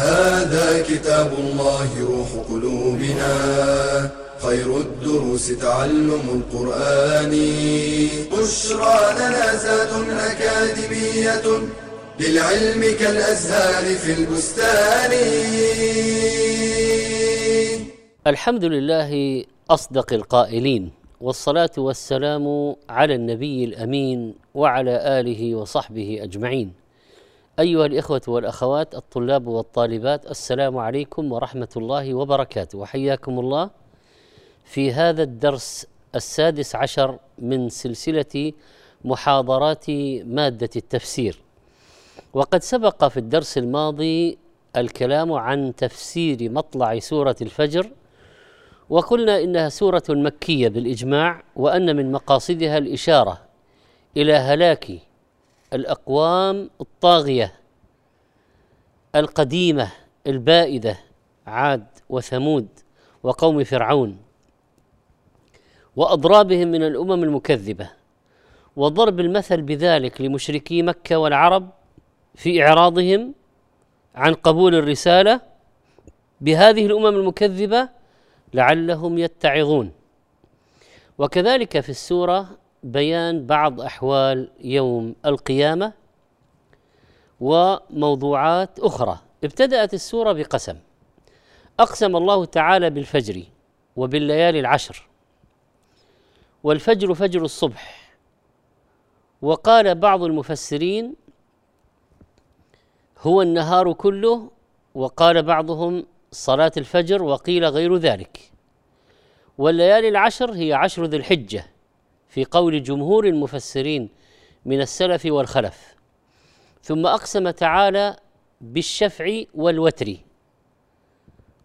هذا كتاب الله روح قلوبنا. خير الدروس تعلم القرآن. بشرى لنا زاد أكاديمية للعلم كالأزهار في البستان. الحمد لله أصدق القائلين والصلاة والسلام على النبي الأمين وعلى آله وصحبه أجمعين. أيها الإخوة والأخوات الطلاب والطالبات السلام عليكم ورحمة الله وبركاته. وحياكم الله في هذا الدرس السادس عشر من سلسلة محاضرات مادة التفسير. وقد سبق في الدرس الماضي الكلام عن تفسير مطلع سورة الفجر وقلنا إنها سورة مكية بالإجماع وأن من مقاصدها الإشارة إلى هلاك الأقوام الطاغية القديمة البائدة عاد وثمود وقوم فرعون وأضرابهم من الأمم المكذبة وضرب المثل بذلك لمشركي مكة والعرب في إعراضهم عن قبول الرسالة بهذه الأمم المكذبة لعلهم يتعظون. وكذلك في السورة بيان بعض أحوال يوم القيامة وموضوعات أخرى. ابتدأت السورة بقسم. أقسم الله تعالى بالفجر وبالليالي العشر. والفجر فجر الصبح. وقال بعض المفسرين هو النهار كله وقال بعضهم صلاة الفجر وقيل غير ذلك. والليالي العشر هي عشر ذي الحجة. في قول جمهور المفسرين من السلف والخلف ثم أقسم تعالى بالشفع والوتر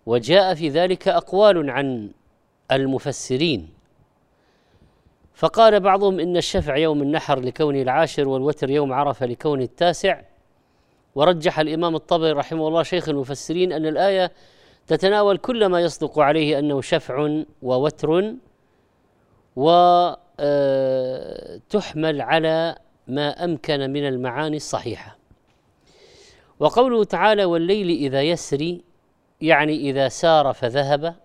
وجاء في ذلك أقوال عن المفسرين. فقال بعضهم إن الشفع يوم النحر لكونه العاشر والوتر يوم عرفة لكونه التاسع. ورجح الإمام الطبري رحمه الله شيخ المفسرين أن الآية تتناول كل ما يصدق عليه أنه شفع ووتر وتحمل آه، على ما أمكن من المعاني الصحيحة. وقوله تعالى والليل إذا يسري يعني إذا سار فذهب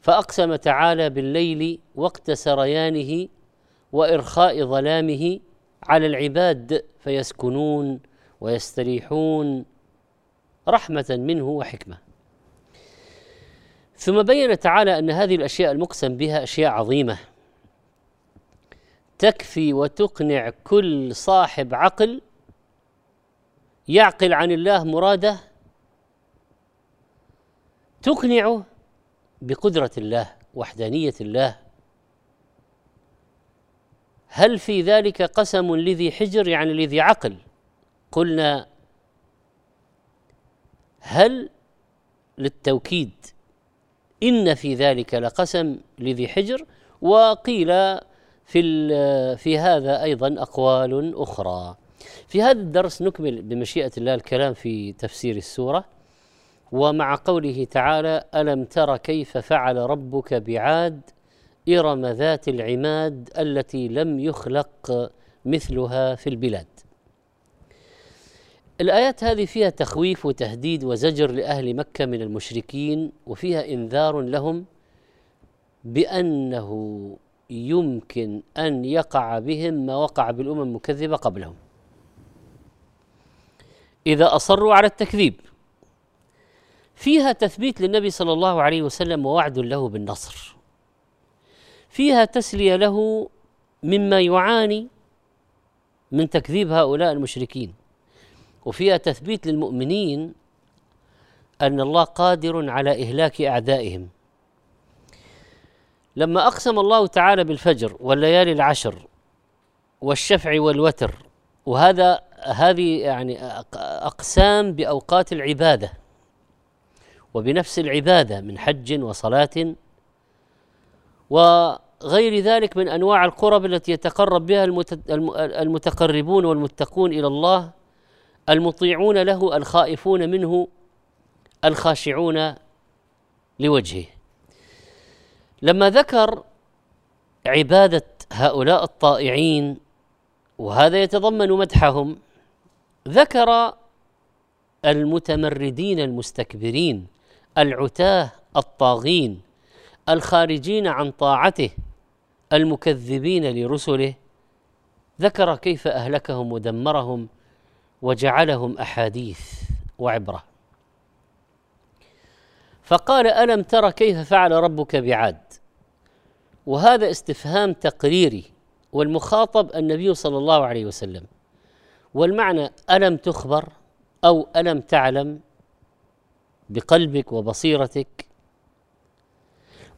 فأقسم تعالى بالليل وقت سريانه وإرخاء ظلامه على العباد فيسكنون ويستريحون رحمة منه وحكمة. ثم بين تعالى أن هذه الأشياء المقسم بها أشياء عظيمة. تكفي وتقنع كل صاحب عقل يعقل عن الله مراده تقنعه بقدرة الله وحدانية الله. هل في ذلك قسم لذي حجر يعني لذي عقل؟ قلنا هل للتوكيد إن في ذلك لقسم لذي حجر؟ وقيل في في هذا أيضا أقوال أخرى. في هذا الدرس نكمل بمشيئة الله الكلام في تفسير السورة. ومع قوله تعالى ألم تر كيف فعل ربك بعاد إرم ذات العماد التي لم يخلق مثلها في البلاد؟ الآيات هذه فيها تخويف وتهديد وزجر لأهل مكة من المشركين وفيها إنذار لهم بأنه يمكن أن يقع بهم ما وقع بالأمم المكذبة قبلهم. إذا أصروا على التكذيب فيها تثبيت للنبي صلى الله عليه وسلم ووعد له بالنصر. فيها تسلية له مما يعاني من تكذيب هؤلاء المشركين. وفيها تثبيت للمؤمنين أن الله قادر على إهلاك أعدائهم. لما أقسم الله تعالى بالفجر والليالي العشر والشفع والوتر وهذا هذه يعني أقسام بأوقات العبادة وبنفس العبادة من حج وصلاة وغير ذلك من أنواع القرب التي يتقرب بها المتقربون والمتقون إلى الله المطيعون له الخائفون منه الخاشعون لوجهه. لما ذكر عبادة هؤلاء الطائعين وهذا يتضمن مدحهم ذكر المتمردين المستكبرين العتاه الطاغين الخارجين عن طاعته المكذبين لرسله ذكر كيف أهلكهم ودمرهم وجعلهم أحاديث وعبرة. فقال ألم تر كيف فعل ربك بعاد؟ وهذا استفهام تقريري والمخاطب النبي صلى الله عليه وسلم. والمعنى ألم تخبر أو ألم تعلم بقلبك وبصيرتك؟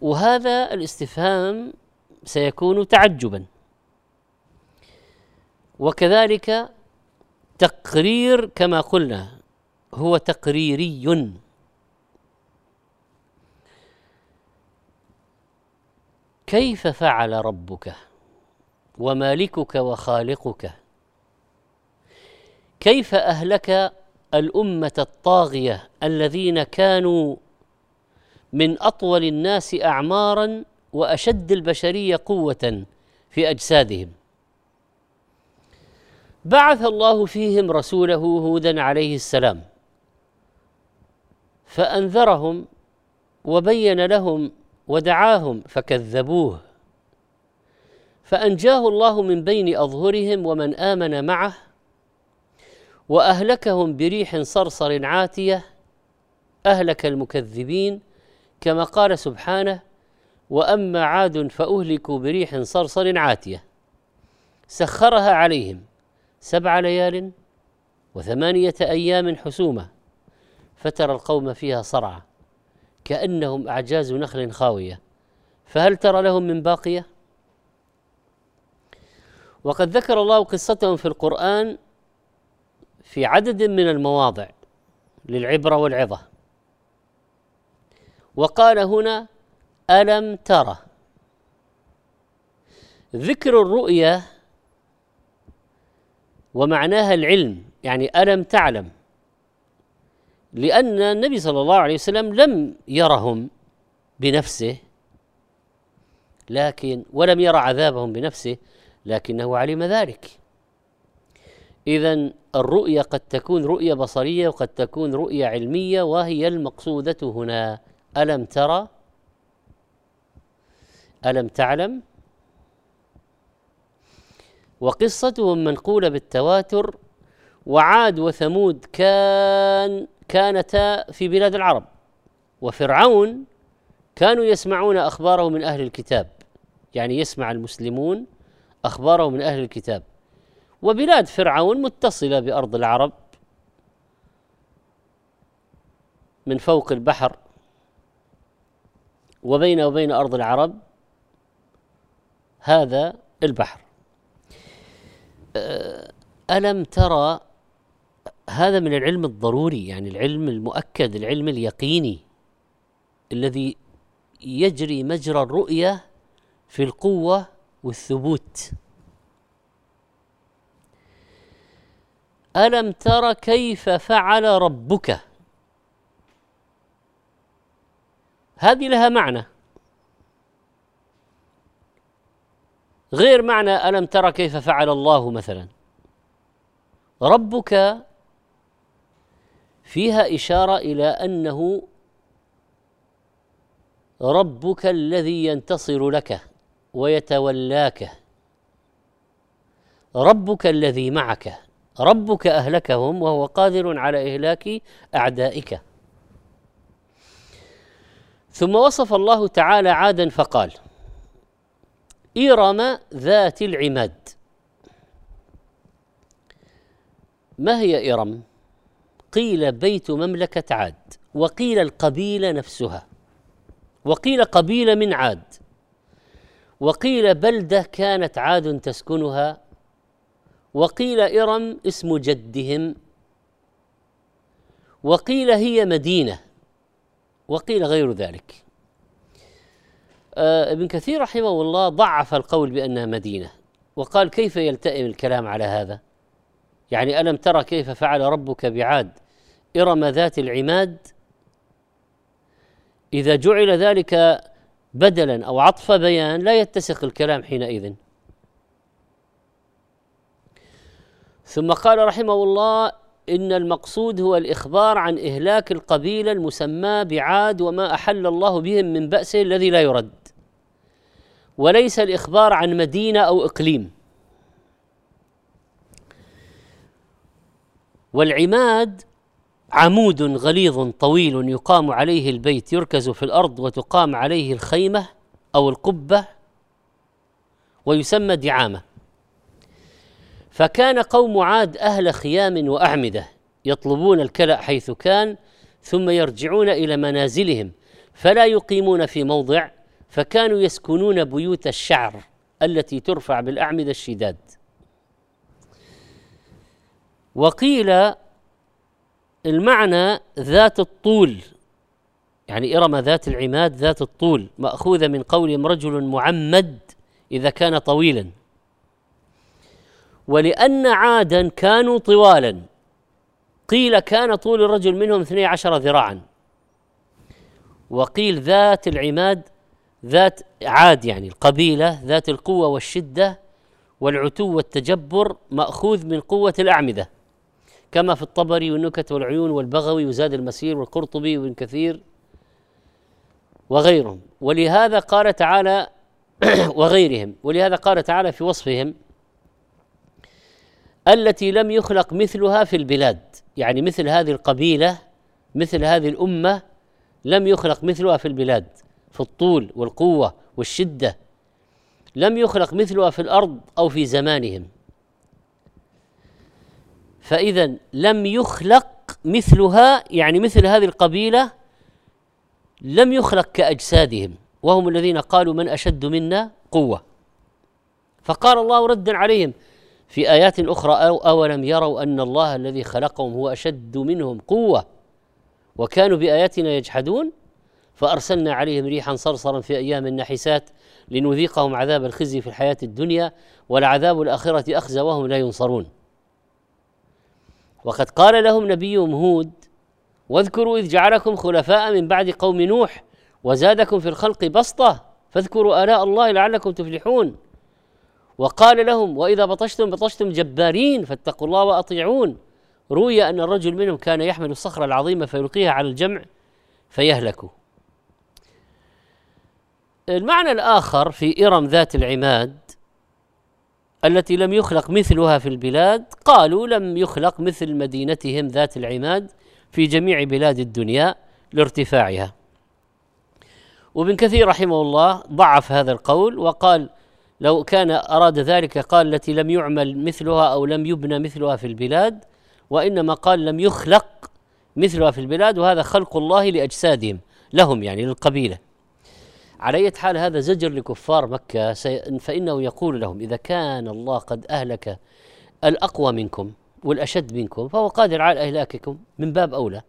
وهذا الاستفهام سيكون تعجبا. وكذلك تقرير كما قلنا هو تقريري. كيف فعل ربك؟ ومالكك وخالقك. كيف أهلك الأمة الطاغية الذين كانوا من أطول الناس اعمارا وأشد البشرية قوة في أجسادهم؟ بعث الله فيهم رسوله هودا عليه السلام فأنذرهم وبين لهم ودعاهم فكذبوه. فأنجاه الله من بين أظهرهم ومن آمن معه وأهلكهم بريح صرصر عاتية. أهلك المكذبين كما قال سبحانه وأما عاد فأهلكوا بريح صرصر عاتية. سخرها عليهم سبع ليال وثمانية أيام حسومة فترى القوم فيها صرعى. كأنهم أعجاز نخل خاوية. فهل ترى لهم من باقية؟ وقد ذكر الله قصتهم في القرآن في عدد من المواضع للعبرة والعظة. وقال هنا ألم ترى؟ ذكر الرؤيا ومعناها العلم يعني ألم تعلم. لأن النبي صلى الله عليه وسلم لم يرهم بنفسه لكن ولم يرى عذابهم بنفسه لكنه علم ذلك. اذا الرؤيا قد تكون رؤيه بصرية وقد تكون رؤيه علمية وهي المقصودة هنا. ألم ترى؟ ألم تعلم؟ وقصتهم منقولة بالتواتر وعاد وثمود كان كانتا في بلاد العرب. وفرعون كانوا يسمعون أخباره من أهل الكتاب. يعني يسمع المسلمون أخباره من أهل الكتاب. وبلاد فرعون متصلة بأرض العرب من فوق البحر. وبين وبين أرض العرب هذا البحر. ألم ترى هذا من العلم الضروري يعني العلم المؤكد العلم اليقيني الذي يجري مجرى الرؤية في القوة والثبوت. ألم تر كيف فعل ربك؟ هذه لها معنى. غير معنى ألم تر كيف فعل الله مثلا. ربك فيها إشارة إلى أنه ربك الذي ينتصر لك ويتولاك. ربك الذي معك. ربك أهلكهم وهو قادر على إهلاك أعدائك. ثم وصف الله تعالى عادا فقال إرم ذات العماد. ما هي إرم؟ قيل بيت مملكة عاد وقيل القبيلة نفسها وقيل قبيلة من عاد وقيل بلدة كانت عاد تسكنها وقيل إرم اسم جدهم وقيل هي مدينة وقيل غير ذلك. آه ابن كثير رحمه الله ضعف القول بأنها مدينة وقال كيف يلتئم الكلام على هذا؟ يعني ألم ترى كيف فعل ربك بعاد؟ إرم ذات العماد إذا جعل ذلك بدلا أو عطف بيان لا يتسق الكلام حينئذ. ثم قال رحمه الله إن المقصود هو الإخبار عن إهلاك القبيلة المسماة بعاد وما أحل الله بهم من بأسه الذي لا يرد. وليس الإخبار عن مدينة أو إقليم. والعماد عمود غليظ طويل يقام عليه البيت يركز في الأرض وتقام عليه الخيمة أو القبة ويسمى دعامة. فكان قوم عاد أهل خيام وأعمدة يطلبون الكلأ حيث كان ثم يرجعون إلى منازلهم فلا يقيمون في موضع فكانوا يسكنون بيوت الشعر التي ترفع بالأعمدة الشداد. وقيل المعنى ذات الطول. يعني إرم ذات العماد ذات الطول. مأخوذة من قولهم رجل معمد إذا كان طويلا. ولأن عادا كانوا طوالا. قيل كان طول الرجل منهم 12 ذراعا. وقيل ذات العماد ذات عاد يعني القبيلة ذات القوة والشدة والعتو والتجبر مأخوذ من قوة الأعمدة. كما في الطبري والنكت والعيون والبغوي وزاد المسير والقرطبي وابن كثير وغيرهم. ولهذا قال تعالى وغيرهم. ولهذا قال تعالى في وصفهم التي لم يخلق مثلها في البلاد. يعني مثل هذه القبيلة مثل هذه الأمة لم يخلق مثلها في البلاد في الطول والقوة والشدة. لم يخلق مثلها في الأرض أو في زمانهم. فإذا لم يخلق مثلها يعني مثل هذه القبيلة لم يخلق كأجسادهم وهم الذين قالوا من أشد منا قوة. فقال الله ردا عليهم في آيات أخرى أو أولم يروا أن الله الذي خلقهم هو أشد منهم قوة؟ وكانوا بآياتنا يجحدون. فأرسلنا عليهم ريحا صرصرا في أيام النحسات لنذيقهم عذاب الخزي في الحياة الدنيا ولعذاب الآخرة أخزى وهم لا ينصرون. وقد قال لهم نبيهم هود واذكروا إذ جعلكم خلفاء من بعد قوم نوح وزادكم في الخلق بسطة فاذكروا آلاء الله لعلكم تفلحون. وقال لهم وإذا بطشتم بطشتم جبارين فاتقوا الله وأطيعون. روي أن الرجل منهم كان يحمل الصخرة العظيمة فيلقيها على الجمع فيهلكوا المعنى الآخر في إرم ذات العماد التي لم يخلق مثلها في البلاد قالوا لم يخلق مثل مدينتهم ذات العماد في جميع بلاد الدنيا لارتفاعها. وابن كثير رحمه الله ضعف هذا القول وقال لو كان أراد ذلك قال التي لم يعمل مثلها أو لم يبنى مثلها في البلاد وإنما قال لم يخلق مثلها في البلاد وهذا خلق الله لأجسادهم لهم يعني للقبيلة. على أي حال هذا زجر لكفار مكة فإنه يقول لهم إذا كان الله قد أهلك الأقوى منكم والأشد منكم فهو قادر على إهلاككم من باب أولى.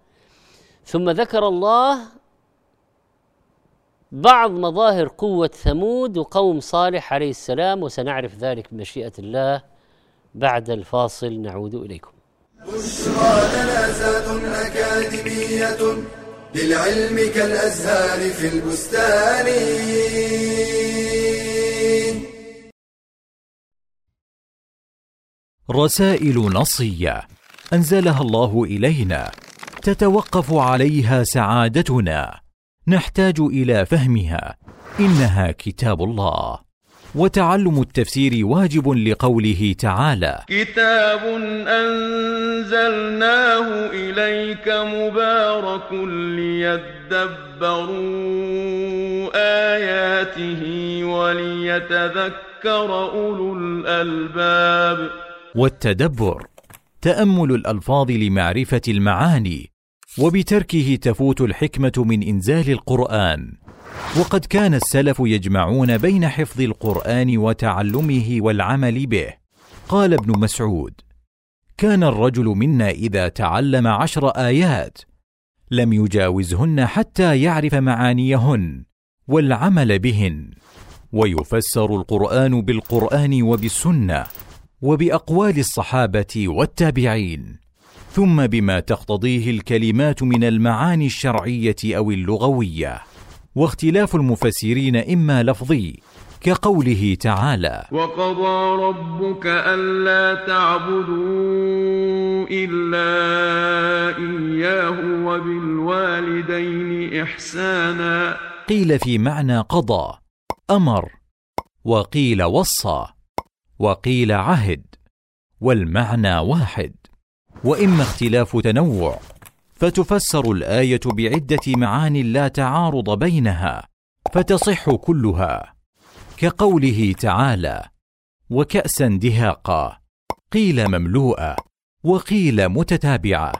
ثم ذكر الله بعض مظاهر قوة ثمود وقوم صالح عليه السلام وسنعرف ذلك بمشيئة الله بعد الفاصل. نعود إليكم. بشرى أكاديمية للعلم كالأزهار في البستان. رسائل نصية. أنزلها الله إلينا. تتوقف عليها سعادتنا. نحتاج إلى فهمها. إنها كتاب الله. وتعلم التفسير واجب لقوله تعالى. كتاب أنزلناه إليك مبارك ليدبروا آياته وليتذكر أولو الألباب. والتدبر تأمل الألفاظ لمعرفة المعاني وبتركه تفوت الحكمة من إنزال القرآن. وقد كان السلف يجمعون بين حفظ القرآن وتعلمه والعمل به. قال ابن مسعود كان الرجل منا إذا تعلم عشر آيات لم يجاوزهن حتى يعرف معانيهن والعمل بهن. ويفسر القرآن بالقرآن وبالسنة وبأقوال الصحابة والتابعين. ثم بما تقتضيه الكلمات من المعاني الشرعية أو اللغوية. واختلاف المفسرين إما لفظي كقوله تعالى وقضى ربك ألا تعبدوا إلا إياه وبالوالدين إحسانا. قيل في معنى قضى أمر وقيل وصى وقيل عهد والمعنى واحد. وإما اختلاف تنوع فتفسر الآية بعدة معان لا تعارض بينها فتصح كلها. كقوله تعالى وكأسا دهاقا قيل مملوءه وقيل متتابعه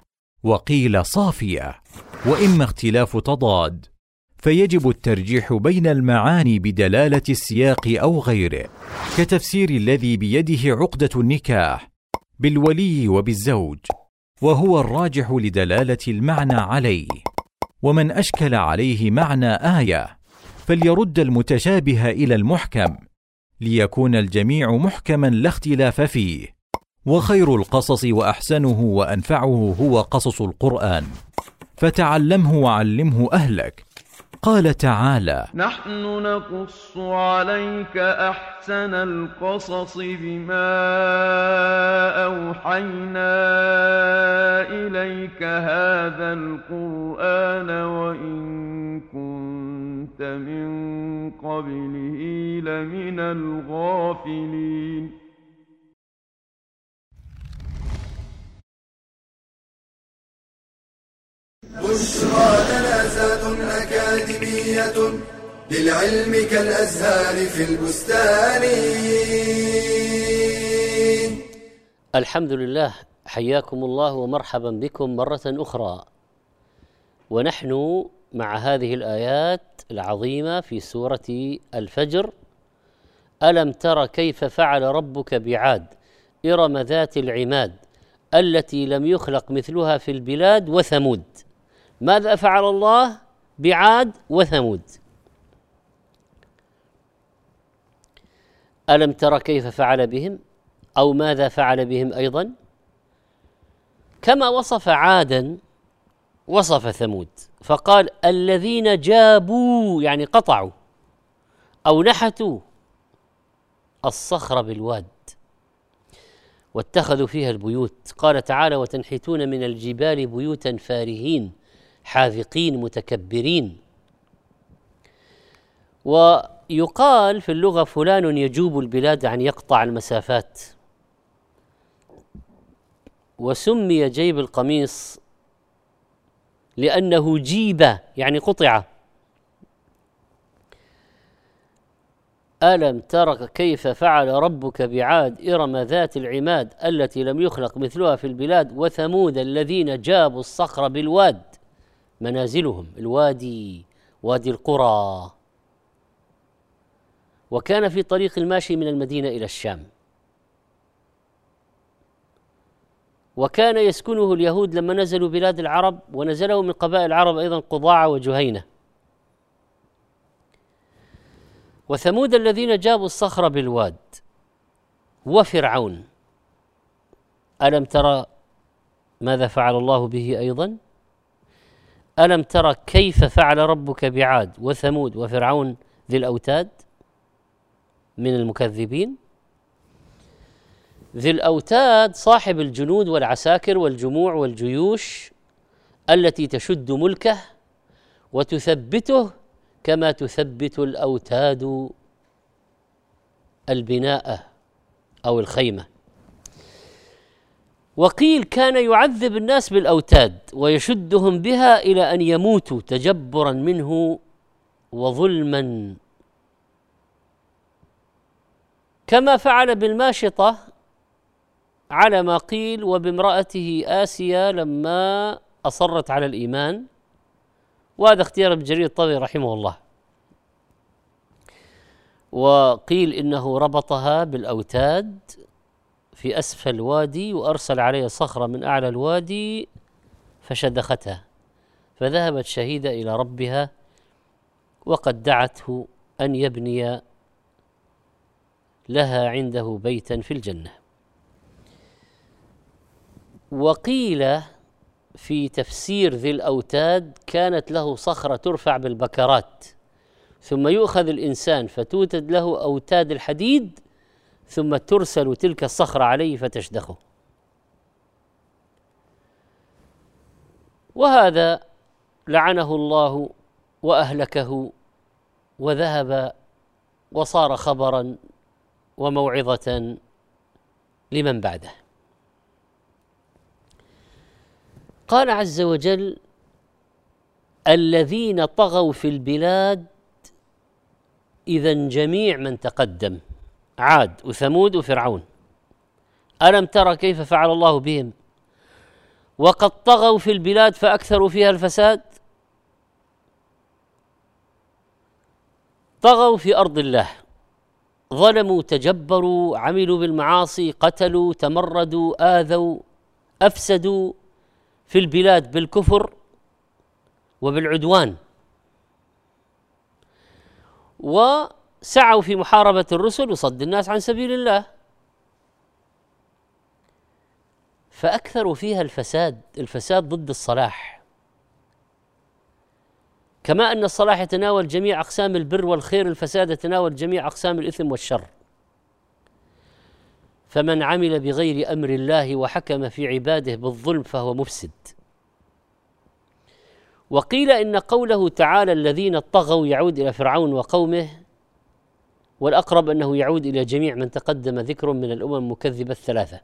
وقيل صافيه وإما اختلاف تضاد فيجب الترجيح بين المعاني بدلالة السياق أو غيره كتفسير الذي بيده عقدة النكاح بالولي وبالزوج وهو الراجح لدلالة المعنى عليه ومن أشكل عليه معنى آية فليرد المتشابه إلى المحكم ليكون الجميع محكما لا اختلاف فيه وخير القصص وأحسنه وأنفعه هو قصص القرآن فتعلمه وعلمه أهلك. قال تعالى نحن نقص عليك أحسن القصص بما أوحينا إليك هذا القرآن وإن كنت من قبله لمن الغافلين. بشرى لنا زاد أكاديمية للعلم كالأزهار في البستان. الحمد لله حياكم الله ومرحبا بكم مرة أخرى. ونحن مع هذه الآيات العظيمة في سورة الفجر. ألم تر كيف فعل ربك بعاد؟ إرم ذات العماد التي لم يخلق مثلها في البلاد وثمود. ماذا فعل الله؟ بعاد وثمود. ألم تر كيف فعل بهم؟ أو ماذا فعل بهم أيضا؟ كما وصف عادا وصف ثمود. فقال الذين جابوا يعني قطعوا أو نحتوا الصخر بالواد واتخذوا فيها البيوت. قال تعالى وتنحتون من الجبال بيوتا فارهين حاذقين متكبرين. ويقال في اللغة فلان يجوب البلاد عن يقطع المسافات. وسمي جيب القميص لأنه جيب يعني قطع. ألم تر كيف فعل ربك بعاد إرم ذات العماد التي لم يخلق مثلها في البلاد وثمود الذين جابوا الصخر بالواد؟ منازلهم الوادي وادي القرى. وكان في طريق الماشي من المدينة إلى الشام. وكان يسكنه اليهود لما نزلوا بلاد العرب ونزلوا من قبائل العرب أيضا قضاعة وجهينة. وثمود الذين جابوا الصخر بالواد. وفرعون. ألم ترى ماذا فعل الله به أيضا؟ ألم ترى كيف فعل ربك بعاد وثمود وفرعون ذي الأوتاد من المكذبين؟ ذي الأوتاد صاحب الجنود والعساكر والجموع والجيوش التي تشد ملكه وتثبته كما تثبت الأوتاد البناء أو الخيمة. وقيل كان يعذب الناس بالأوتاد ويشدهم بها إلى أن يموتوا تجبرا منه وظلما. كما فعل بالماشطة على ما قيل وبامرأته آسيا لما أصرت على الإيمان وهذا اختيار ابن جرير الطبري رحمه الله. وقيل إنه ربطها بالأوتاد في أسفل الوادي وأرسل عليها صخرة من أعلى الوادي فشدختها فذهبت شهيدة إلى ربها وقد دعته أن يبني لها عنده بيتا في الجنة. وقيل في تفسير ذي الأوتاد كانت له صخرة ترفع بالبكرات ثم يؤخذ الإنسان فتوتد له أوتاد الحديد ثم ترسل تلك الصخرة عليه فتشدخه. وهذا لعنه الله وأهلكه وذهب وصار خبرا وموعظة لمن بعده. قال عز وجل الذين طغوا في البلاد إذا جميع من تقدم. عاد وثمود وفرعون. ألم ترى كيف فعل الله بهم؟ وقد طغوا في البلاد فأكثروا فيها الفساد؟ طغوا في أرض الله. ظلموا تجبروا عملوا بالمعاصي قتلوا تمردوا آذوا أفسدوا في البلاد بالكفر وبالعدوان. وسعوا في محاربة الرسل وصد الناس عن سبيل الله. فأكثروا فيها الفساد الفساد ضد الصلاح. كما أن الصلاح يتناول جميع أقسام البر والخير الفساد يتناول جميع أقسام الإثم والشر. فمن عمل بغير أمر الله وحكم في عباده بالظلم فهو مفسد. وقيل إن قوله تعالى الذين طغوا يعود إلى فرعون وقومه والأقرب أنه يعود إلى جميع من تقدم ذكر من الأمم المكذبة الثلاثة.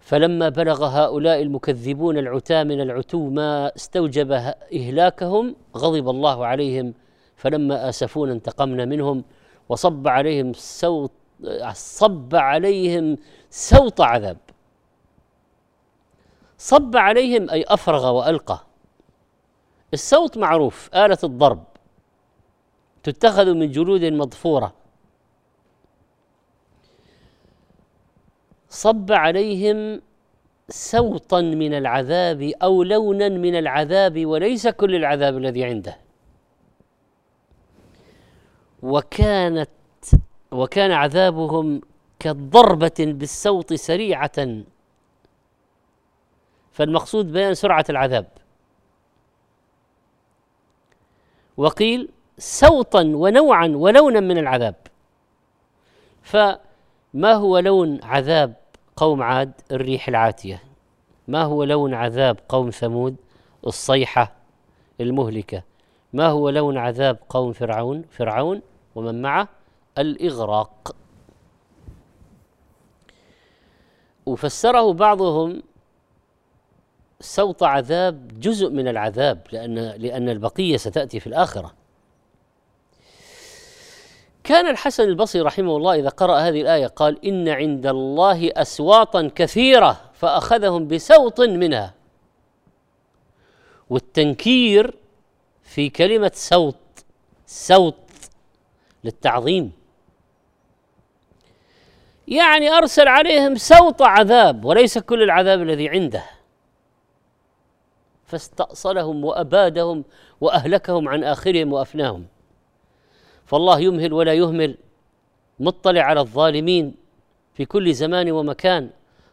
فلما بلغ هؤلاء المكذبون العتاة من العتو ما استوجب إهلاكهم غضب الله عليهم. فلما آسفونا انتقمنا منهم وصب عليهم سوط صب عليهم سوط عذاب. صب عليهم أي أفرغ وألقى. السوط معروف آلة الضرب. تتخذ من جلود مضفورة. صب عليهم سوطا من العذاب أو لونا من العذاب وليس كل العذاب الذي عنده. وكانت وكان عذابهم كضربة بالسوط سريعة. فالمقصود بيان سرعة العذاب. وقيل سوطا ونوعا ولونا من العذاب. فما هو لون عذاب قوم عاد؟ الريح العاتية. ما هو لون عذاب قوم ثمود؟ الصيحة المهلكة. ما هو لون عذاب قوم فرعون؟ فرعون ومن معه؟ الإغراق. وفسره بعضهم سوط عذاب جزء من العذاب لأن لأن البقية ستأتي في الآخرة. كان الحسن البصري رحمه الله إذا قرأ هذه الآية قال إن عند الله أسواطا كثيرة فأخذهم بسوط منها. والتنكير في كلمة سوط سوط للتعظيم. يعني أرسل عليهم سوط عذاب وليس كل العذاب الذي عنده. فاستأصلهم وأبادهم وأهلكهم عن آخرهم وأفناهم. فالله يمهل ولا يهمل مطلع على الظالمين في كل زمان ومكان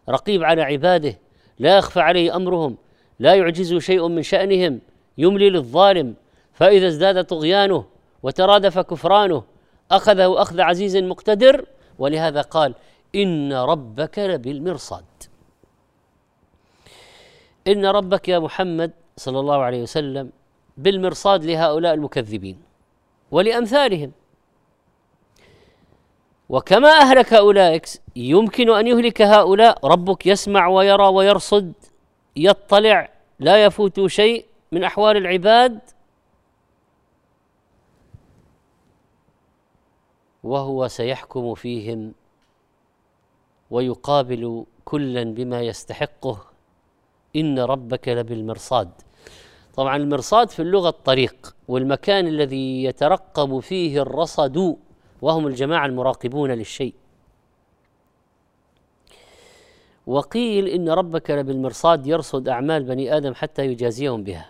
رقيب على عباده لا يخفى عليه أمرهم لا يعجزه شيء من شأنهم يملي للظالم فإذا ازداد طغيانه وترادف كفرانه أخذه أخذ عزيز مقتدر ولهذا قال إن ربك لبالمرصاد. إن ربك يا محمد صلى الله عليه وسلم بالمرصاد لهؤلاء المكذبين. ولأمثالهم. وكما أهلك أولئك يمكن أن يهلك هؤلاء ربك يسمع ويرى ويرصد يطلع لا يفوت شيء من أحوال العباد. وهو سيحكم فيهم ويقابل كلا بما يستحقه. إن ربك لبالمرصاد. طبعا المرصاد في اللغة الطريق والمكان الذي يترقب فيه الرصد وهم الجماعة المراقبون للشيء. وقيل إن ربك لبالمرصاد يرصد أعمال بني آدم حتى يجازيهم بها.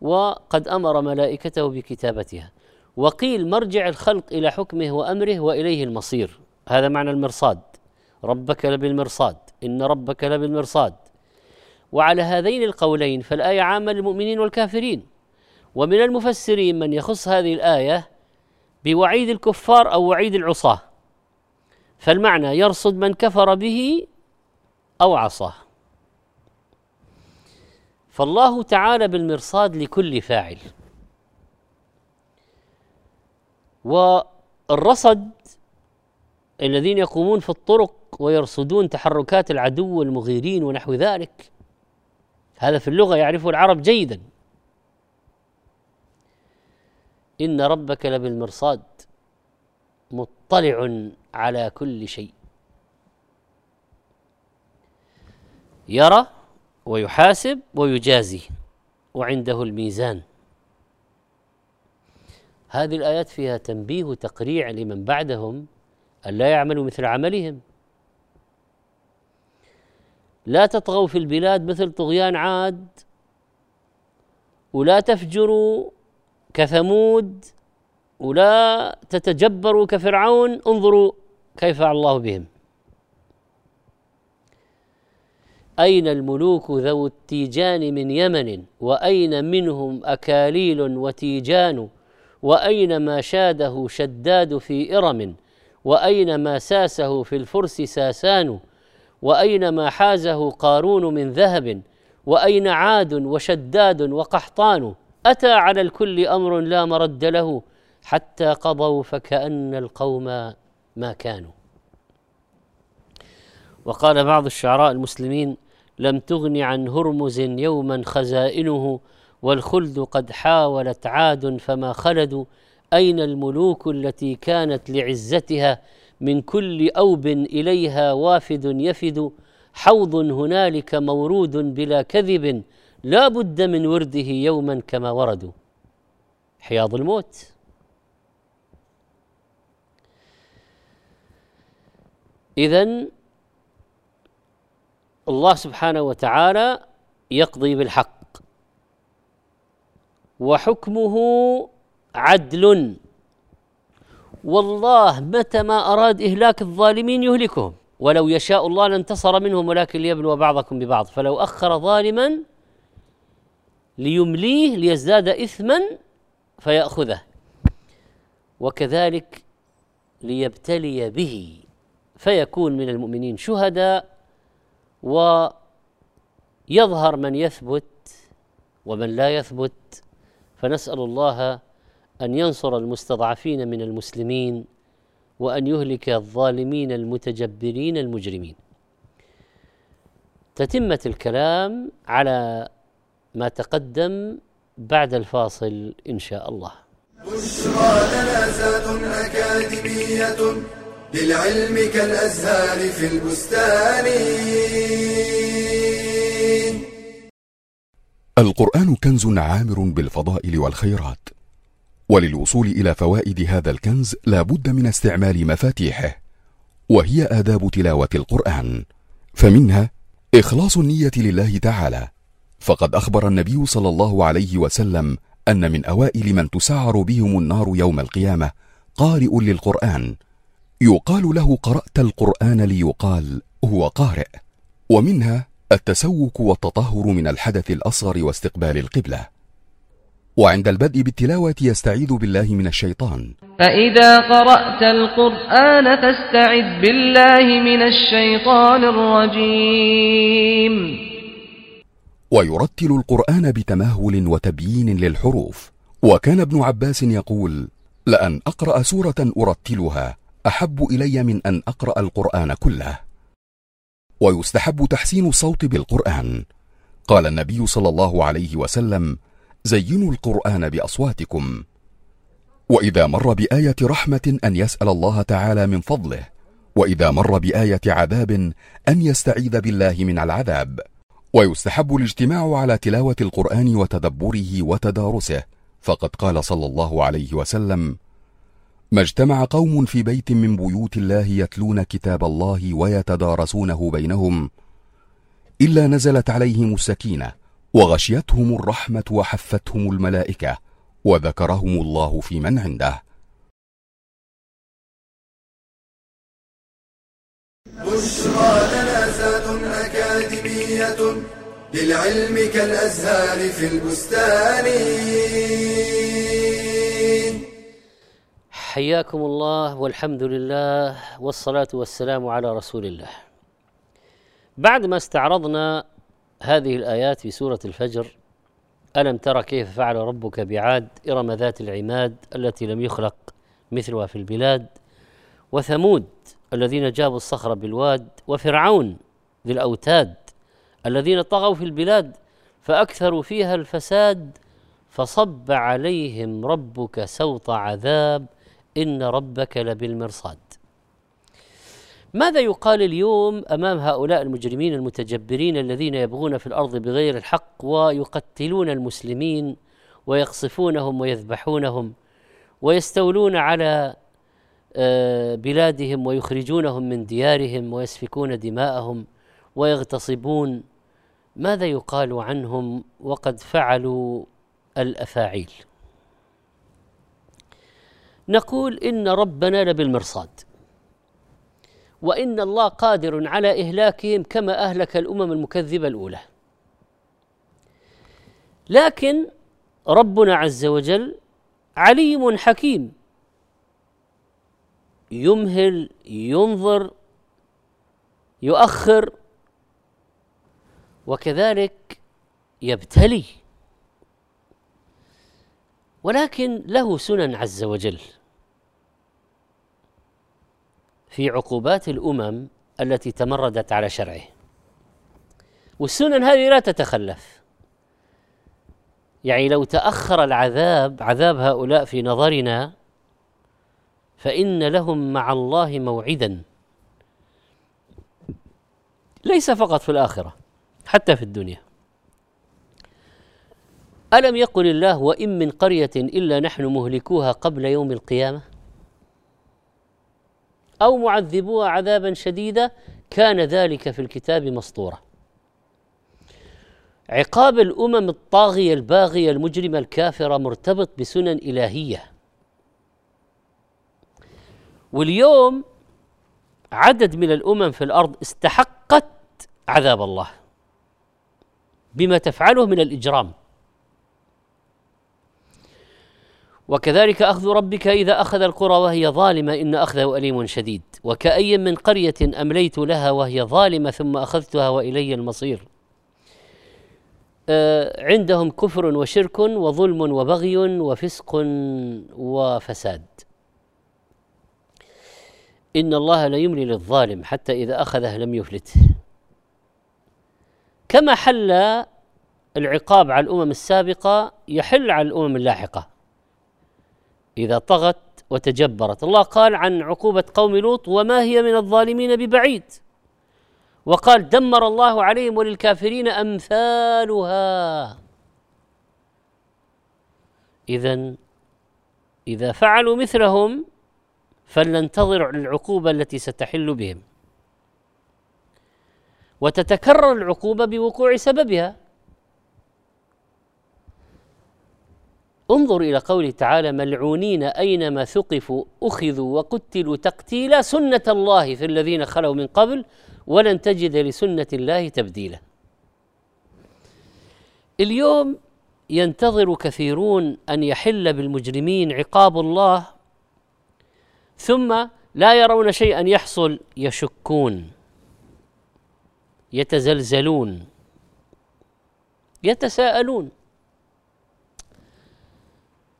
وقد أمر ملائكته بكتابتها. وقيل مرجع الخلق إلى حكمه وأمره وإليه المصير. هذا معنى المرصاد. ربك لبالمرصاد. إن ربك لبالمرصاد. وعلى هذين القولين فالآية عامة للمؤمنين والكافرين. ومن المفسرين من يخص هذه الآية بوعيد الكفار أو وعيد العصاة. فالمعنى يرصد من كفر به أو عصاه. فالله تعالى بالمرصاد لكل فاعل. والرصد الذين يقومون في الطرق ويرصدون تحركات العدو المغيرين ونحو ذلك هذا في اللغة يعرفه العرب جيدا. إن ربك لبالمرصاد مطلع على كل شيء. يرى ويحاسب ويجازي وعنده الميزان. هذه الآيات فيها تنبيه وتقريع لمن بعدهم أن لا يعملوا مثل عملهم. لا تطغوا في البلاد مثل طغيان عاد ولا تفجروا كثمود ولا تتجبروا كفرعون انظروا كيف فعل الله بهم. أين الملوك ذو التيجان من يمن؟ وأين منهم أكاليل وتيجان؟ وأين ما شاده شداد في إرم؟ وأين ما ساسه في الفرس ساسان؟ وأين ما حازه قارون من ذهب؟ وأين عاد وشداد وقحطان؟ أتى على الكل أمر لا مرد له حتى قضوا فكأن القوم ما كانوا. وقال بعض الشعراء المسلمين لم تغن عن هرمز يوما خزائنه والخلد قد حاولت عاد فما خلدوا أين الملوك التي كانت لعزتها من كل أوب إليها وافد يفد حوض هنالك مورود بلا كذب لا بد من ورده يوما كما وردوا حياض الموت. اذا الله سبحانه وتعالى يقضي بالحق وحكمه عدل. والله متى ما أراد إهلاك الظالمين يهلكهم. ولو يشاء الله لانتصر منهم ولكن ليبلو بعضكم ببعض. فلو أخر ظالما ليمليه ليزداد إثما فيأخذه. وكذلك ليبتلي به فيكون من المؤمنين شهداء ويظهر من يثبت ومن لا يثبت. فنسأل الله أن ينصر المستضعفين من المسلمين وأن يهلك الظالمين المتجبرين المجرمين. تتمه الكلام على ما تقدم بعد الفاصل إن شاء الله. بشرى لنا أكاديمية للعلم كالأزهار في البستان. القرآن كنز عامر بالفضائل والخيرات. وللوصول إلى فوائد هذا الكنز لا بد من استعمال مفاتيحه وهي آداب تلاوة القرآن. فمنها إخلاص النية لله تعالى. فقد أخبر النبي صلى الله عليه وسلم أن من أوائل من تسعر بهم النار يوم القيامة قارئ للقرآن. يقال له قرأت القرآن ليقال هو قارئ. ومنها التسوك والتطهر من الحدث الأصغر واستقبال القبلة. وعند البدء بالتلاوة يستعيذ بالله من الشيطان. فإذا قرأت القرآن فاستعذ بالله من الشيطان الرجيم. ويرتل القرآن بتمهل وتبيين للحروف. وكان ابن عباس يقول لأن أقرأ سورة أرتلها أحب إلي من أن أقرأ القرآن كله. ويستحب تحسين الصوت بالقرآن. قال النبي صلى الله عليه وسلم زينوا القرآن بأصواتكم. وإذا مر بآية رحمة أن يسأل الله تعالى من فضله وإذا مر بآية عذاب أن يستعيذ بالله من العذاب. ويستحب الاجتماع على تلاوة القرآن وتدبره وتدارسه. فقد قال صلى الله عليه وسلم ما اجتمع قوم في بيت من بيوت الله يتلون كتاب الله ويتدارسونه بينهم إلا نزلت عليهم السكينة وغشيتهم الرحمة وحفتهم الملائكة وذكرهم الله في من عنده بشرى لنا زاد أكاديمية للعلم كالأزهار في البستان حياكم الله والحمد لله والصلاة والسلام على رسول الله. بعد ما استعرضنا هذه الآيات في سورة الفجر. ألم تر كيف فعل ربك بعاد إرم ذات العماد التي لم يخلق مثلها في البلاد وثمود الذين جابوا الصخر بالواد وفرعون ذي الأوتاد الذين طغوا في البلاد فأكثروا فيها الفساد فصب عليهم ربك سوط عذاب إن ربك لبالمرصاد. ماذا يقال اليوم أمام هؤلاء المجرمين المتجبرين الذين يبغون في الأرض بغير الحق ويقتلون المسلمين ويقصفونهم ويذبحونهم ويستولون على آه، بلادهم ويخرجونهم من ديارهم ويسفكون دماءهم ويغتصبون. ماذا يقال عنهم وقد فعلوا الأفاعيل؟ نقول إن ربنا لبالمرصاد. وإن الله قادر على إهلاكهم كما أهلك الأمم المكذبة الأولى. لكن ربنا عز وجل عليم حكيم. يمهل ينظر يؤخر وكذلك يبتلي. ولكن له سنن عز وجل. في عقوبات الأمم التي تمردت على شرعه. والسنن هذه لا تتخلف. يعني لو تأخر العذاب عذاب هؤلاء في نظرنا فإن لهم مع الله موعدا. ليس فقط في الآخرة حتى في الدنيا. ألم يقل الله وإن من قرية إلا نحن مهلكوها قبل يوم القيامة؟ أو معذبوها عذابا شديدا كان ذلك في الكتاب مسطورا. عقاب الأمم الطاغية الباغية المجرمه الكافره مرتبط بسنن إلهية. واليوم عدد من الأمم في الأرض استحقت عذاب الله بما تفعله من الإجرام. وكذلك أخذ ربك إذا أخذ القرى وهي ظالمة إن أخذه أليم شديد. وكأي من قرية أمليت لها وهي ظالمة ثم أخذتها وإلي المصير. آه، عندهم كفر وشرك وظلم وبغي وفسق وفساد. إن الله لا يملي للظالم حتى إذا أخذه لم يفلته. كما حل العقاب على الأمم السابقة يحل على الأمم اللاحقة. إذا طغت وتجبرت. الله قال عن عقوبة قوم لوط وما هي من الظالمين ببعيد؟ وقال دمر الله عليهم وللكافرين أمثالها. اذا إذا فعلوا مثلهم فلننتظر العقوبة التي ستحل بهم. وتتكرر العقوبة بوقوع سببها. انظر إلى قوله تعالى ملعونين أينما ثقفوا أخذوا وقتلوا تقتيلا سنة الله في الذين خلوا من قبل ولن تجد لسنة الله تبديلا. اليوم ينتظر كثيرون أن يحل بالمجرمين عقاب الله ثم لا يرون شيئا يحصل يشكون يتزلزلون يتساءلون.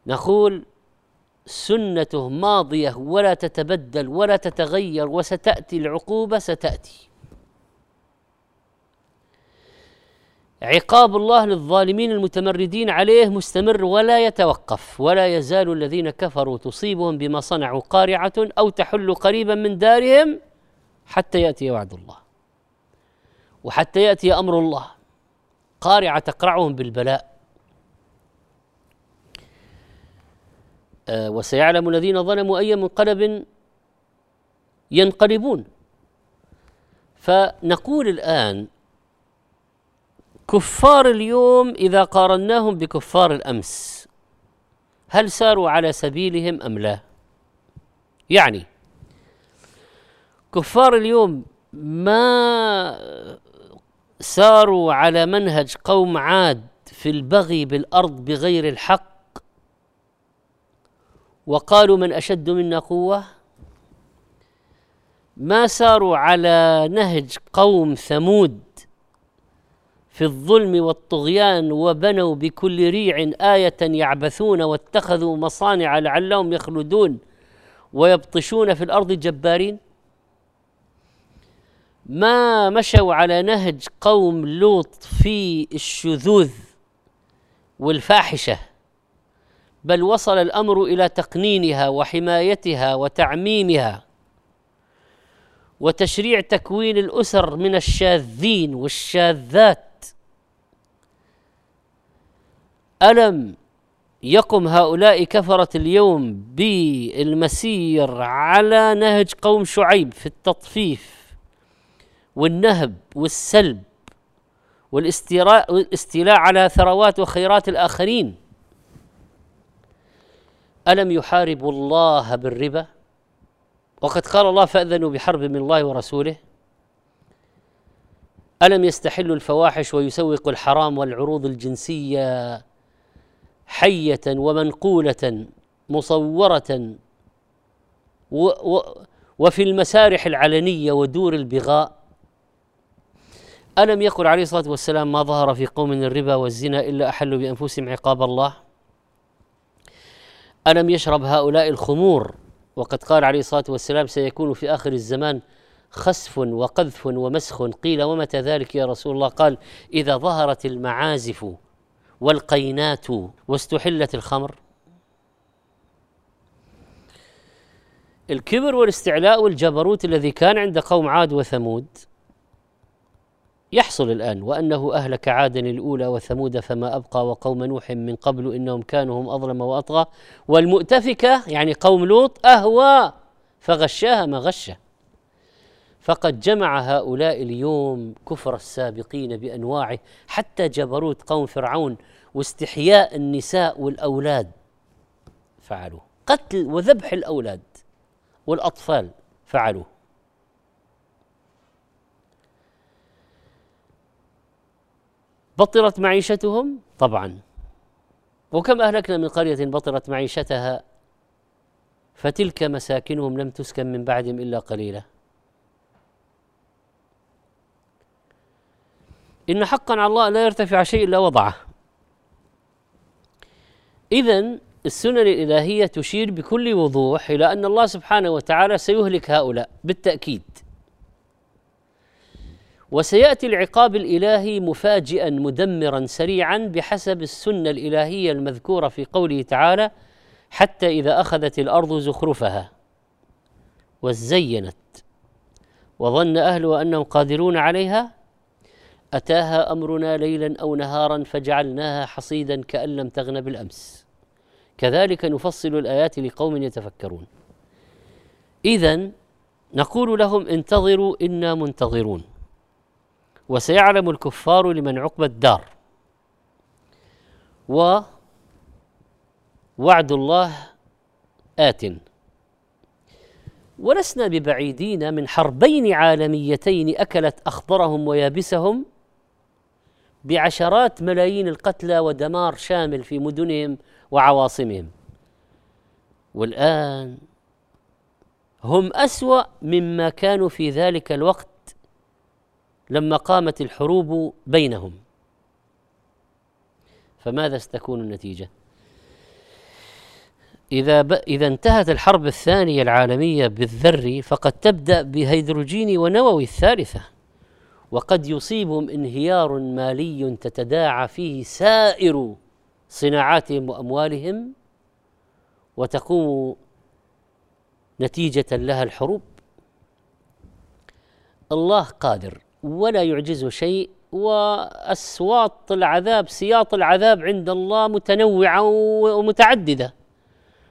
نقول سنته ماضية ولا تتبدل ولا تتغير وستأتي العقوبة ستأتي. عقاب الله للظالمين المتمردين عليه مستمر ولا يتوقف ولا يزال الذين كفروا تصيبهم بما صنعوا قارعة أو تحل قريبا من دارهم حتى يأتي وعد الله. وحتى يأتي أمر الله. قارعة تقرعهم بالبلاء. وسيعلم الذين ظلموا أي منقلب ينقلبون. فنقول الآن كفار اليوم إذا قارناهم بكفار الأمس هل ساروا على سبيلهم أم لا؟ يعني كفار اليوم ما ساروا على منهج قوم عاد في البغي بالأرض بغير الحق وقالوا من أشد منا قوة؟ ما ساروا على نهج قوم ثمود في الظلم والطغيان وبنوا بكل ريع آية يعبثون واتخذوا مصانع لعلهم يخلدون ويبطشون في الأرض جبارين؟ ما مشوا على نهج قوم لوط في الشذوذ والفاحشة بل وصل الأمر إلى تقنينها وحمايتها وتعميمها وتشريع تكوين الأسر من الشاذين والشاذات. ألم يقم هؤلاء كفرة اليوم بالمسير على نهج قوم شعيب في التطفيف والنهب والسلب والاستيلاء على ثروات وخيرات الآخرين؟ ألم يحاربوا الله بالربا؟ وقد قال الله فأذنوا بحرب من الله ورسوله. ألم يستحلوا الفواحش ويسوقوا الحرام والعروض الجنسية حية ومنقولة مصورة و و وفي المسارح العلنية ودور البغاء؟ ألم يقل عليه الصلاة والسلام ما ظهر في قوم الربا والزنا إلا أحلوا بأنفسهم عقاب الله؟ ألم يشرب هؤلاء الخمور؟ وقد قال عليه الصلاة والسلام سيكون في آخر الزمان خسف وقذف ومسخ. قيل ومتى ذلك يا رسول الله؟ قال إذا ظهرت المعازف والقينات واستحلت الخمر. الكبر والاستعلاء والجبروت الذي كان عند قوم عاد وثمود يحصل الآن وأنه أهلك عادا الأولى وثمود فما أبقى وقوم نوح من قبل إنهم كانوا هم أظلم وأطغى. والمؤتفكة يعني قوم لوط أهوى فغشاها ما غشه فقد جمع هؤلاء اليوم كفر السابقين بأنواعه حتى جبروت قوم فرعون واستحياء النساء والأولاد فعلوه. قتل وذبح الأولاد والأطفال فعلوه. بطرت معيشتهم؟ طبعا. وكم أهلكنا من قرية بطرت معيشتها؟ فتلك مساكنهم لم تسكن من بعدهم إلا قليلا. إن حقا على الله لا يرتفع شيء إلا وضعه. اذا السنن الإلهية تشير بكل وضوح إلى أن الله سبحانه وتعالى سيهلك هؤلاء بالتأكيد. وسيأتي العقاب الإلهي مفاجئا مدمرا سريعا بحسب السنة الإلهية المذكورة في قوله تعالى حتى إذا أخذت الأرض زخرفها وزينت. وظن اهلها أنهم قادرون عليها أتاها أمرنا ليلا أو نهارا فجعلناها حصيدا كأن لم تغن بالأمس. كذلك نفصل الآيات لقوم يتفكرون. اذا نقول لهم انتظروا إنا منتظرون. وسيعلم الكفار لمن عقبى الدار. و وعد الله آت. ولسنا ببعيدين من حربين عالميتين أكلت أخضرهم ويابسهم بعشرات ملايين القتلى ودمار شامل في مدنهم وعواصمهم. والآن هم أسوأ مما كانوا في ذلك الوقت لما قامت الحروب بينهم. فماذا ستكون النتيجة؟ إذا ب... إذا انتهت الحرب الثانية العالمية بالذري فقد تبدأ بهيدروجيني ونووي الثالثة وقد يصيبهم انهيار مالي تتداعى فيه سائر صناعاتهم وأموالهم وتقوم نتيجة لها الحروب. الله قادر. ولا يعجزه شيء وأصوات العذاب سياط العذاب عند الله متنوعة ومتعددة.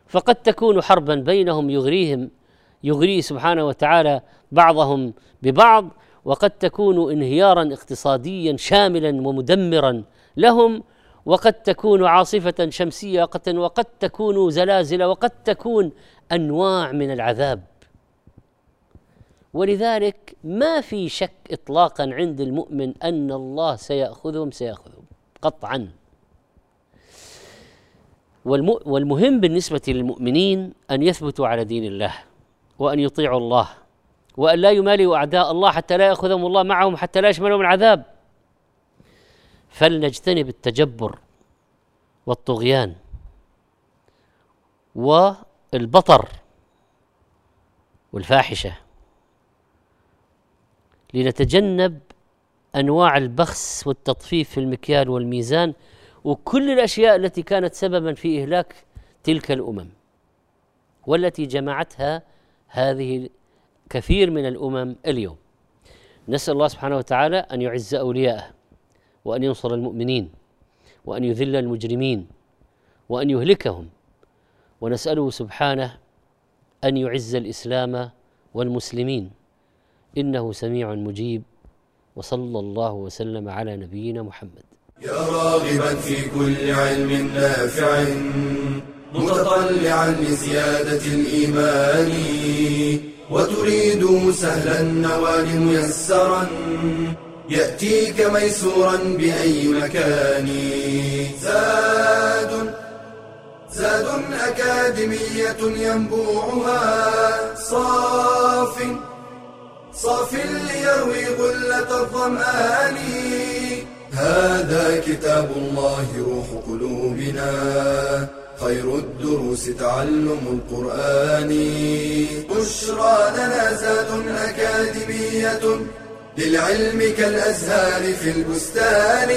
فقد تكون حربا بينهم يغريهم يغري سبحانه وتعالى بعضهم ببعض وقد تكون انهيارا اقتصاديا شاملا ومدمرا لهم وقد تكون عاصفة شمسية وقد تكون زلازل وقد تكون أنواع من العذاب. ولذلك ما في شك إطلاقا عند المؤمن أن الله سيأخذهم سيأخذهم قطعا. والمهم بالنسبة للمؤمنين أن يثبتوا على دين الله وأن يطيعوا الله وأن لا يمالئوا أعداء الله حتى لا يأخذهم الله معهم حتى لا يشملهم العذاب. فلنجتنب التجبر والطغيان والبطر والفاحشة. لنتجنب أنواع البخس والتطفيف في المكيال والميزان وكل الأشياء التي كانت سببا في إهلاك تلك الأمم والتي جمعتها هذه كثير من الأمم اليوم. نسأل الله سبحانه وتعالى أن يعز أولياءه وأن ينصر المؤمنين وأن يذل المجرمين وأن يهلكهم. ونسأله سبحانه أن يعز الإسلام والمسلمين. إنه سميع مجيب وصلى الله وسلم على نبينا محمد. يا راغبا في كل علم نافع متطلعا لزيادة الإيمان وتريد سهلا النوال ميسرا يأتيك ميسورا بأي مكان. زاد زاد أكاديمية ينبوعها صاف صاف ليروي غلة الظمآن. هذا كتاب الله روح قلوبنا. خير الدروس تعلم القرآن. بشرى لنا زاد أكاديمية للعلم كالأزهار في البستان.